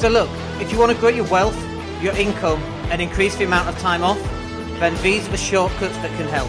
So look, if you want to grow your wealth, your income, and increase the amount of time off, then these are the shortcuts that can help.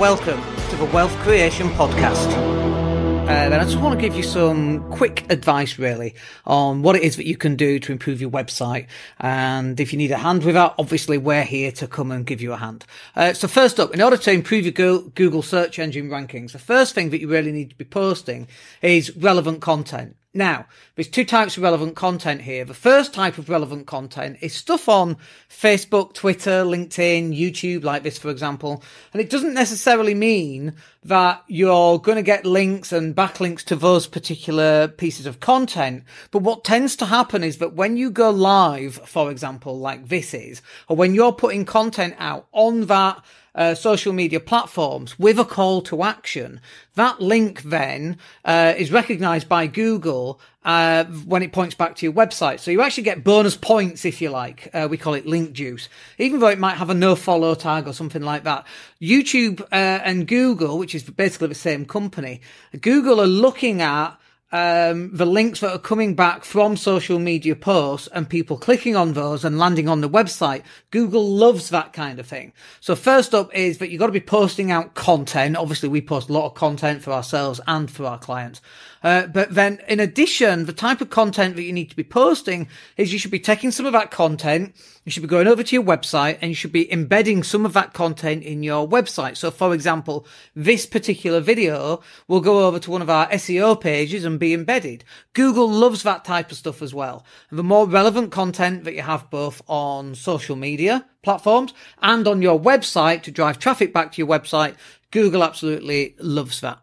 Welcome to the Wealth Creation Podcast. Uh, then I just want to give you some quick advice, really, on what it is that you can do to improve your website. And if you need a hand with that, obviously we're here to come and give you a hand. Uh, so first up, in order to improve your Google search engine rankings, the first thing that you really need to be posting is relevant content. Now, there's two types of relevant content here. The first type of relevant content is stuff on Facebook, Twitter, LinkedIn, YouTube, like this, for example. And it doesn't necessarily mean that you're going to get links and backlinks to those particular pieces of content. But what tends to happen is that when you go live, for example, like this is, or when you're putting content out on that uh, social media platforms with a call to action, that link then uh, is recognized by Google uh, when it points back to your website. So you actually get bonus points, if you like. Uh, we call it link juice, even though it might have a no follow tag or something like that. YouTube uh, and Google, which is basically the same company, Google are looking at um, the links that are coming back from social media posts and people clicking on those and landing on the website. Google loves that kind of thing. So first up is that you've got to be posting out content. Obviously, we post a lot of content for ourselves and for our clients. Uh, but then in addition, the type of content that you need to be posting is you should be taking some of that content, you should be going over to your website and you should be embedding some of that content in your website. So for example, this particular video will go over to one of our SEO pages and be embedded. Google loves that type of stuff as well. And the more relevant content that you have both on social media platforms and on your website to drive traffic back to your website, Google absolutely loves that.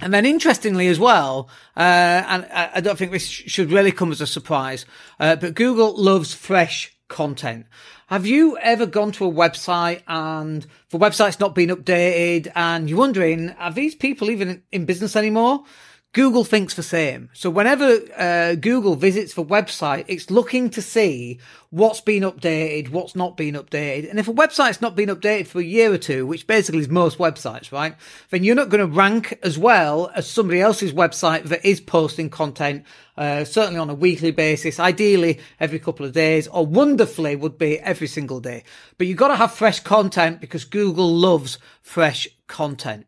And then interestingly as well, uh, and I don't think this should really come as a surprise, uh, but Google loves fresh content. Have you ever gone to a website and the website's not been updated and you're wondering, are these people even in business anymore? Google thinks the same. So whenever uh, Google visits the website, it's looking to see what's been updated, what's not been updated. And if a website's not been updated for a year or two, which basically is most websites, right? Then you're not going to rank as well as somebody else's website that is posting content, uh, certainly on a weekly basis, ideally every couple of days, or wonderfully would be every single day. But you've got to have fresh content because Google loves fresh content.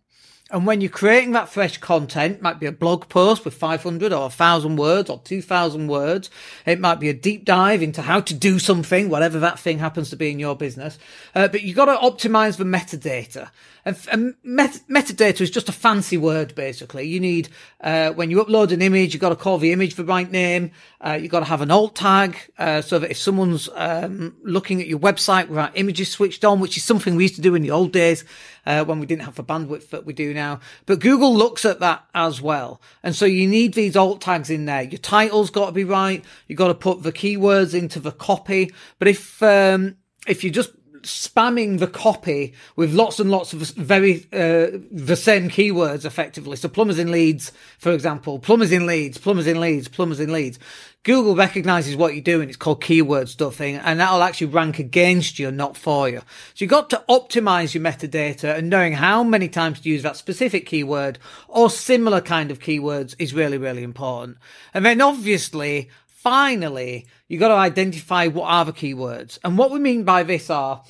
And when you're creating that fresh content, might be a blog post with 500 or 1000 words or 2000 words. It might be a deep dive into how to do something, whatever that thing happens to be in your business. Uh, but you've got to optimize the metadata. And, and met- metadata is just a fancy word, basically. You need, uh, when you upload an image, you've got to call the image the right name. Uh, you've got to have an alt tag, uh, so that if someone's, um, looking at your website without images switched on, which is something we used to do in the old days, uh, when we didn't have the bandwidth that we do now. But Google looks at that as well. And so you need these alt tags in there. Your title's got to be right. You've got to put the keywords into the copy. But if, um, if you just spamming the copy with lots and lots of very uh, the same keywords effectively. So plumbers in Leeds, for example, plumbers in Leeds, plumbers in Leeds, plumbers in Leeds. Google recognizes what you're doing. It's called keyword stuffing and that'll actually rank against you, not for you. So you've got to optimize your metadata and knowing how many times to use that specific keyword or similar kind of keywords is really, really important. And then obviously finally, you got to identify what are the keywords. And what we mean by this are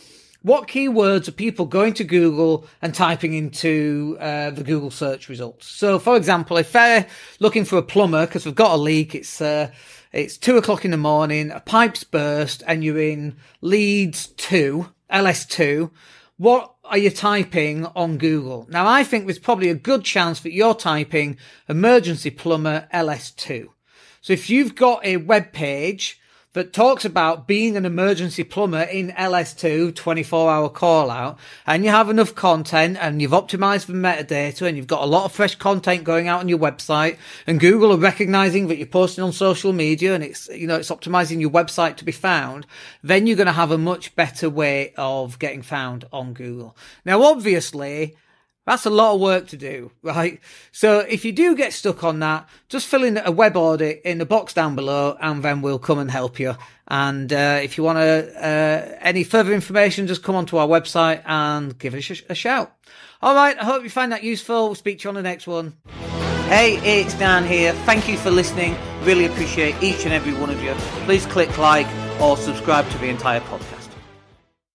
what keywords are people going to Google and typing into uh, the Google search results? So, for example, if they're looking for a plumber because we've got a leak, it's uh, it's two o'clock in the morning, a pipe's burst, and you're in Leeds two, LS two. What are you typing on Google? Now, I think there's probably a good chance that you're typing emergency plumber LS two. So if you've got a web page that talks about being an emergency plumber in LS2 24 hour call out and you have enough content and you've optimized the metadata and you've got a lot of fresh content going out on your website and Google are recognizing that you're posting on social media and it's, you know, it's optimizing your website to be found, then you're going to have a much better way of getting found on Google. Now, obviously, that's a lot of work to do, right? So if you do get stuck on that, just fill in a web audit in the box down below and then we'll come and help you. And uh, if you want to, uh, any further information, just come onto our website and give us a, sh- a shout. All right. I hope you find that useful. We'll speak to you on the next one. Hey, it's Dan here. Thank you for listening. Really appreciate each and every one of you. Please click like or subscribe to the entire podcast.